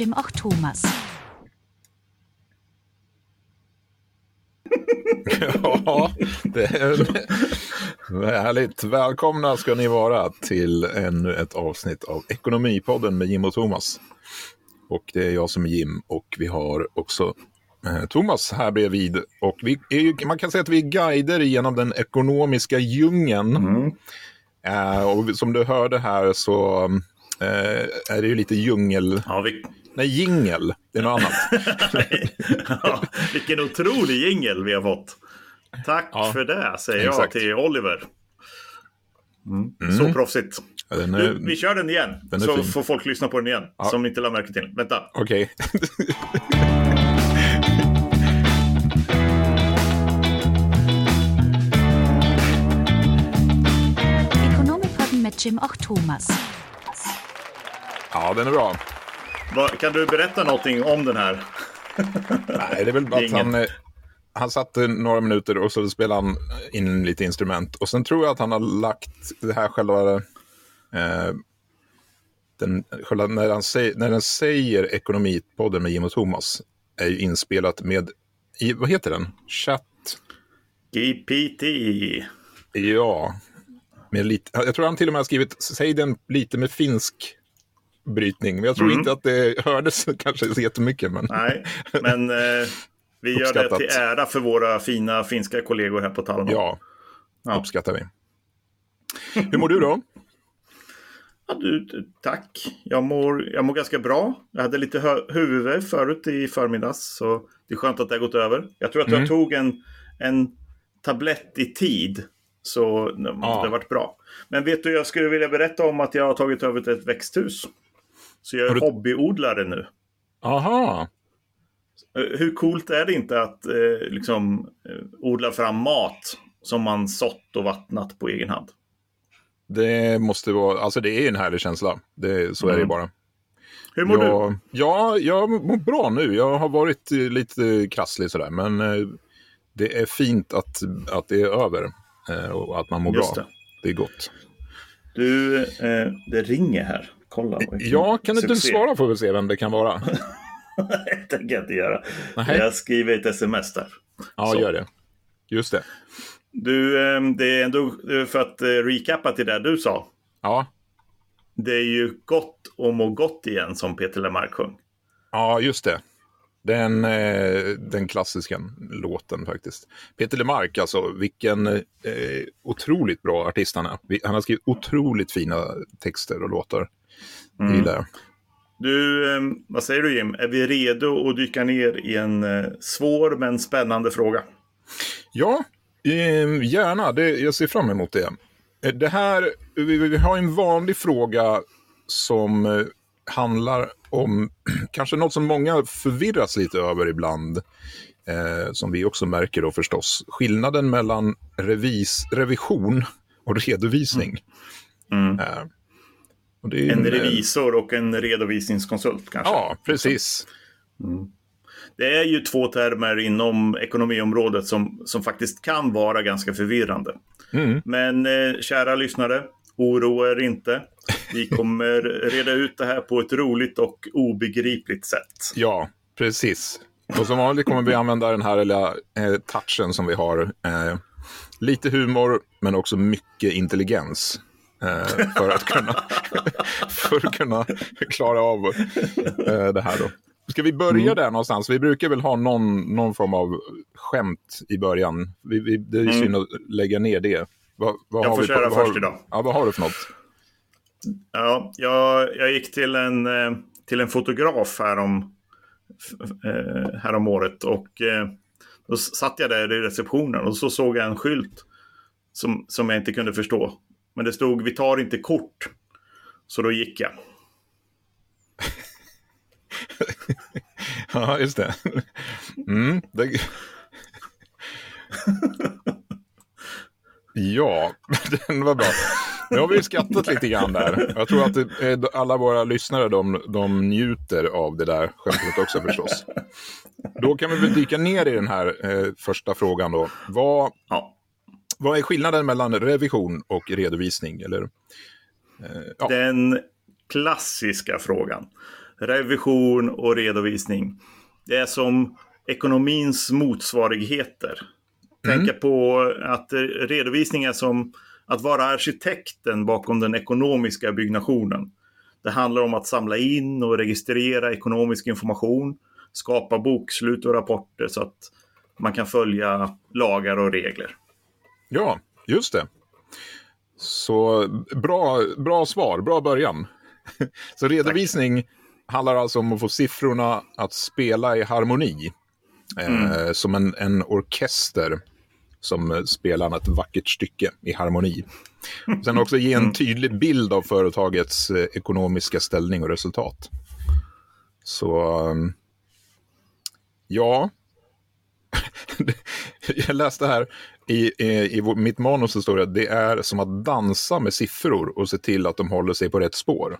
Jim och Thomas. Ja, det är härligt. Välkomna ska ni vara till ännu ett avsnitt av Ekonomipodden med Jim och Thomas. Och det är jag som är Jim och vi har också eh, Thomas här bredvid. Och vi är ju, man kan säga att vi är guider genom den ekonomiska djungeln. Eh, och som du hörde här så är det ju lite djungel... Ja, vi... Nej, jingel. Det är något annat. ja, vilken otrolig jingel vi har fått. Tack Ja, för det, säger exakt. jag till Oliver. Mm. Så proffsigt. Ja, är- Du, vi kör den igen, Den så fin. får folk lyssna på den igen. Som inte la märke till. Vänta. Okej. Ekonomipodden med Jim och Thomas. Ja, den är bra. Vad- Kan du berätta någonting om den här? Nej, det är väl bara att han, eh, han satt några minuter och så spelade han in lite instrument. Och sen tror jag att han har lagt det här själva... Eh, den, själva när, han säger, när den säger Ekonomipodden med Jim och Thomas är ju inspelat med, i, vad heter den? Chatt? GPT. Ja. Med lite, jag tror han till och med har skrivit, säg den lite med finsk brytning. Men jag tror Mm. inte att det hördes kanske så jättemycket. Men... Nej, men eh, vi gör det till ära för våra fina finska kollegor här på Talma. Ja, Ja. uppskattar vi. Hur mår du då? Ja, du, tack. Jag mår, jag mår ganska bra. Jag hade lite huvudvärk förut i förmiddags. Så det är skönt att det har gått över. Jag tror att Mm. jag tog en, en tablett i tid. Så det har varit bra. Men vet du, jag skulle vilja berätta om att jag har tagit över ett växthus. Så jag är du- hobbyodlare nu. Aha, Eh, Hur coolt är det inte att eh, liksom, eh, odla fram mat som man sått och vattnat på egen hand? det måste vara, alltså det är en härlig känsla. Det, så är det Mm. bara. Hur mår du? jag, Ja, jag mår bra nu. Jag har varit eh, lite krasslig sådär, men det är fint att, att det är över och att man mår Just bra. det. Det är gott. Du, eh, det ringer här. Kolla. Ja, kan inte du succé. svara får vi se vem det kan vara? det tänker jag inte göra. Nej. Jag skriver ett sms där. Ja, Så. gör det. Just det. Du, eh, det är ändå eh, för att eh, recappa till det du sa. Ja, Det är ju gott att må gott igen som Peter Lemark sjöng. ja just det. Den, eh, den klassiska låten faktiskt. Peter Lemark, alltså vilken eh, otroligt bra artist han är. Han har skrivit otroligt fina texter och låtar. Mm. Det gillar jag. Du, eh, vad säger du Jim? Är vi redo att dyka ner i en eh, svår men spännande fråga? Ja, eh, gärna. Det, jag ser fram emot det. Eh, Det här, vi, har en vanlig fråga som handlar om kanske något som många förvirras lite över ibland. Eh, som vi också märker då förstås. Skillnaden mellan revis, revision och redovisning. Mm. Eh, och det är ju En eh, revisor och en redovisningskonsult kanske? Ja, precis. Det är ju två termer inom ekonomiområdet som, som faktiskt kan vara ganska förvirrande. Mm. Men eh, kära lyssnare, oroa er inte. Vi kommer reda ut det här på ett roligt och obegripligt sätt. Ja, precis. Och som vanligt kommer vi använda den här lilla eh, touchen som vi har. Eh, lite humor, men också mycket intelligens. Eh, för, att kunna, för att kunna klara av eh, det här. Då. Ska vi börja Mm. där någonstans? Vi brukar väl ha någon, någon form av skämt i början. Vi, vi, det är Mm. synd att lägga ner det. Vad, vad Jag får köra har- först idag. Ja, vad har du för något? Ja, jag, jag gick till en, eh, till en fotograf härom, härom året och då satt jag där i receptionen och så såg jag en skylt som, som jag inte kunde förstå. Men det stod vi tar inte kort. Så då gick jag. Ja, just det. Mm, det... Ja, den var bra. Nu har vi skrattat lite grann där. Jag tror att eh, alla våra lyssnare de, de njuter av det där skämtet också förstås. Då kan vi väl dyka ner i den här eh, första frågan då. Vad, Ja. Vad är skillnaden mellan revision och redovisning? Eller, eh, ja. Den klassiska frågan. revision och redovisning. Det är som ekonomins motsvarigheter. Mm. Tänka på att redovisning är som att vara arkitekten bakom den ekonomiska byggnationen. Det handlar om att samla in och registrera ekonomisk information, skapa bokslut och rapporter så att man kan följa lagar och regler. Ja, just det. Så bra, bra svar, bra början. Så redovisning handlar alltså om att få siffrorna att spela i harmoni. Eh, som en, en orkester som eh, spelar ett vackert stycke i harmoni. Sen också ge en tydlig bild av företagets eh, ekonomiska ställning och resultat. Så um, ja, jag läste här i, i, i mitt manus så står det att det är som att dansa med siffror och se till att de håller sig på rätt spår.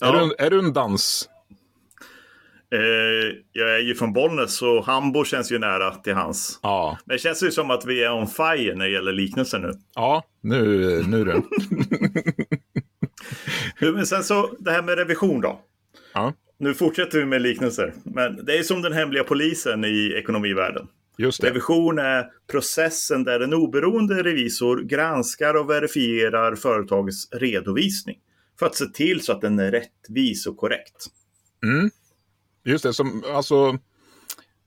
Är, Ja. du, en- är du en dans? Eh, jag är ju från Bollnäs så Hambo känns ju nära till hans. Ja, Men det känns ju som att vi är on fire när det gäller liknelser nu. ja nu, nu är det. Men sen så det här med revision då. Ja, Nu fortsätter vi med liknelser. Men det är som den hemliga polisen i ekonomivärlden. Revision är processen där en oberoende revisor granskar och verifierar företagets redovisning. För att se till så att den är rättvis och korrekt. Mm. Just det, som, alltså,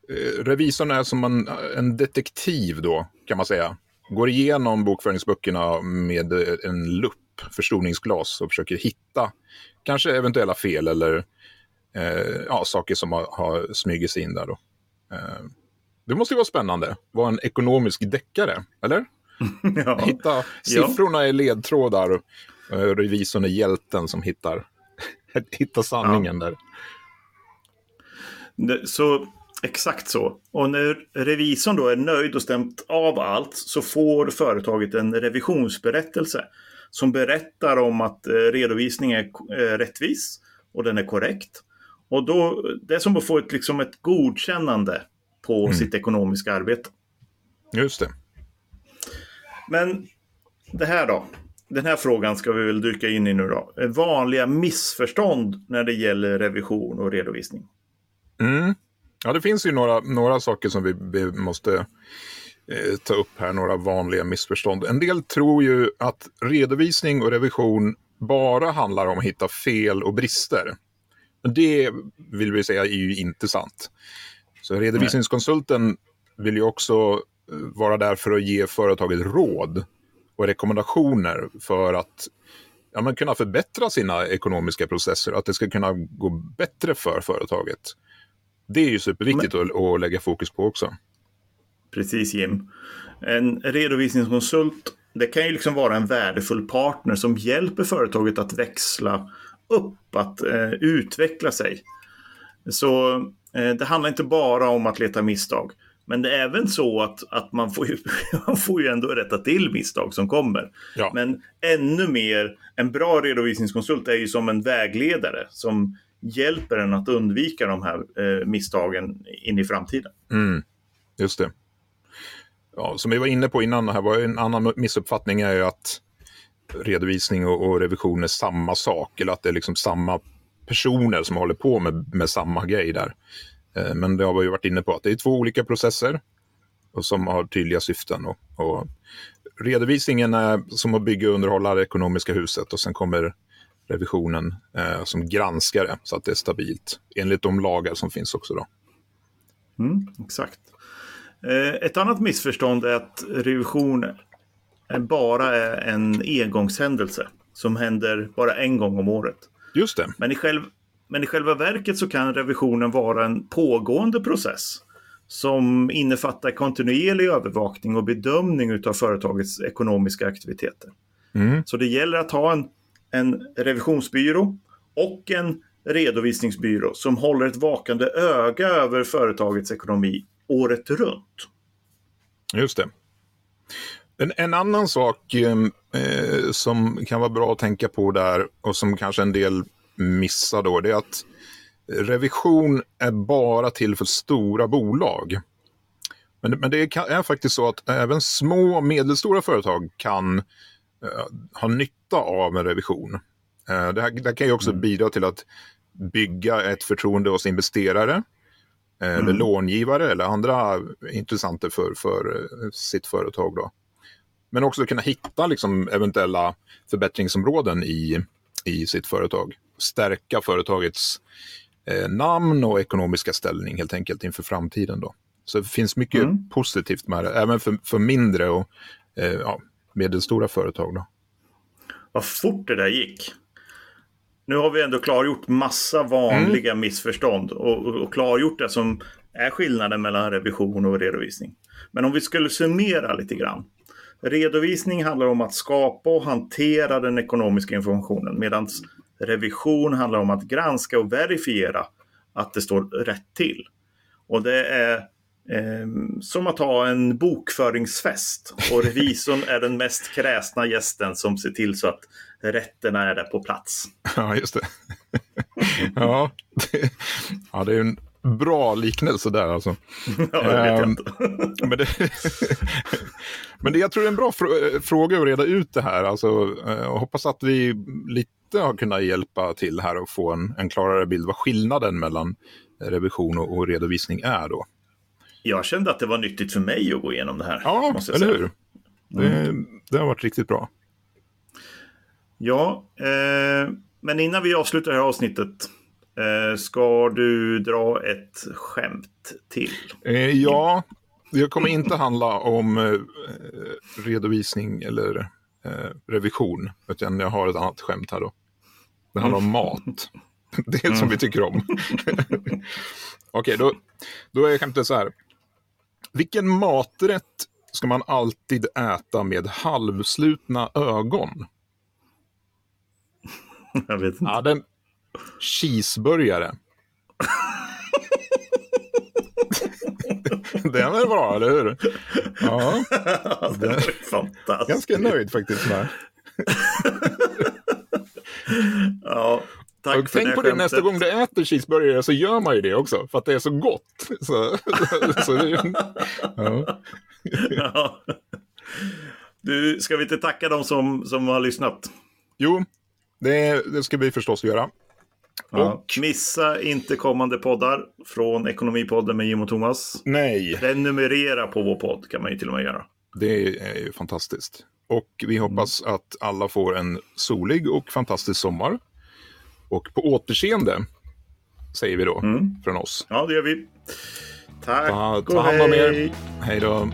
eh, revisorn är som en, en detektiv då, kan man säga. Går igenom bokföringsböckerna med eh, en lupp, förstoringsglas, och försöker hitta kanske eventuella fel eller eh, ja, saker som har, har smugit sig in där. Då. Eh, det måste ju vara spännande, vara en ekonomisk deckare, eller? ja. Hitta siffrorna är ledtrådar, och eh, revisorn är hjälten som hittar, hittar sanningen där. Det- Så exakt så. Och när revisorn då är nöjd och stämt av allt så får företaget en revisionsberättelse som berättar om att eh, redovisningen är eh, rättvis och den är korrekt. Och då, det är som att få ett, liksom ett godkännande på sitt ekonomiska arbete. Just det. Men det här då? Den här frågan ska vi väl dyka in i nu då. Vanliga missförstånd när det gäller revision och redovisning. Mm. Ja, det finns ju några, några saker som vi, vi måste eh, ta upp här, några vanliga missförstånd. En del tror ju att redovisning och revision bara handlar om att hitta fel och brister. Men det vill vi säga är ju inte sant. Så redovisningskonsulten vill ju också eh, vara där för att ge företaget råd och rekommendationer för att ja, men kunna förbättra sina ekonomiska processer, att det ska kunna gå bättre för företaget. Det är ju superviktigt att, att lägga fokus på också. Precis Jim. En redovisningskonsult det kan ju liksom vara en värdefull partner som hjälper företaget att växla upp, att eh, utveckla sig. Så det handlar inte bara om att leta misstag. Men det är även så att, att man, får ju, man får ju ändå rätta till misstag som kommer. Ja. Men ännu mer, en bra redovisningskonsult är ju som en vägledare som hjälper en att undvika de här eh, misstagen in i framtiden. Mm, just det. Ja, som vi var inne på innan, här var en annan missuppfattning är ju att redovisning och, och revision är samma sak, eller att det är liksom samma personer som håller på med, med samma grej där. Eh, men det har vi ju varit inne på, att det är två olika processer och som har tydliga syften. Och, och redovisningen är som att bygga och underhålla det ekonomiska huset och sen kommer revisionen eh, som granskar det så att det är stabilt enligt de lagar som finns också. Då. Mm, exakt. Eh, Ett annat missförstånd är att revision bara är en engångshändelse som händer bara en gång om året. Just det. Men i, själv, men i själva verket så kan revisionen vara en pågående process som innefattar kontinuerlig övervakning och bedömning av företagets ekonomiska aktiviteter. Mm. Så det gäller att ha en, en revisionsbyrå och en redovisningsbyrå som håller ett vakande öga över företagets ekonomi året runt. Just det. En, en annan sak eh, som kan vara bra att tänka på där och som kanske en del missar då, det är att revision är bara till för stora bolag. Men, men det är faktiskt så att även små och medelstora företag kan eh, ha nytta av en revision. Eh, det, här, det här kan ju också bidra till att bygga ett förtroende hos investerare, eh, eller Mm. långivare eller andra intressenter för, för eh, sitt företag. Då. Men också kunna hitta liksom, eventuella förbättringsområden i, i sitt företag. Stärka företagets eh, namn och ekonomiska ställning helt enkelt inför framtiden. Då. Så det finns mycket Mm. positivt med det, även för, för mindre och eh, ja, medelstora företag. Då. Vad fort det där gick. Nu har vi ändå klargjort massa vanliga missförstånd och, och, och klargjort det som är skillnaden mellan revision och redovisning. Men om vi skulle summera lite grann. Redovisning handlar om att skapa och hantera den ekonomiska informationen medan revision handlar om att granska och verifiera att det står rätt till. Och det är eh, som att ha en bokföringsfest och revisorn är den mest kräsna gästen som ser till så att rätterna är där på plats. Ja, just det. ja, det, ja, det är en bra liknelse där alltså. Ja, det vet jag Ehm, inte. Men, det, men det, jag tror det är en bra frå- fråga att reda ut det här. Alltså, eh, jag hoppas att vi lite har kunnat hjälpa till här och få en, en klarare bild vad skillnaden mellan revision och, och redovisning är då. Jag kände att det var nyttigt för mig att gå igenom det här. Ja, måste jag eller säga. hur? Det, det har varit riktigt bra. Ja, eh, men innan vi avslutar det här avsnittet eh, ska du dra ett skämt till. Eh, ja, det kommer inte handla om eh, redovisning eller revision, utan jag har ett annat skämt här då. Det handlar om mat. Det som vi tycker om. Okej, då, då är skämtet så här. Vilken maträtt ska man alltid äta med halvslutna ögon? Jag vet inte. Ja, den... Cheeseburgare. Den är bra, eller hur? Ja, det var fantastiskt. ganska nöjd faktiskt med. Ja, tack Och för tänk det på det nästa gång du äter cheeseburgare så gör man ju det också, för att det är så gott. Så, så det, ja. Ja. Du, ska vi inte tacka de som, som har lyssnat? Jo, det, det ska vi förstås göra. Ja. Och Missa inte kommande poddar från Ekonomipodden med Jim och Thomas. nej, Prenumerera på vår podd kan man ju till och med göra. det är ju fantastiskt. Och vi hoppas att alla får en solig och fantastisk sommar. Och på återseende, säger vi då, Mm. från oss. Ja, det gör vi. Tack Ta, och ta hand om er. hej. Då.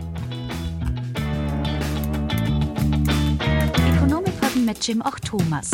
Ekonomipodden mit Jim och Thomas.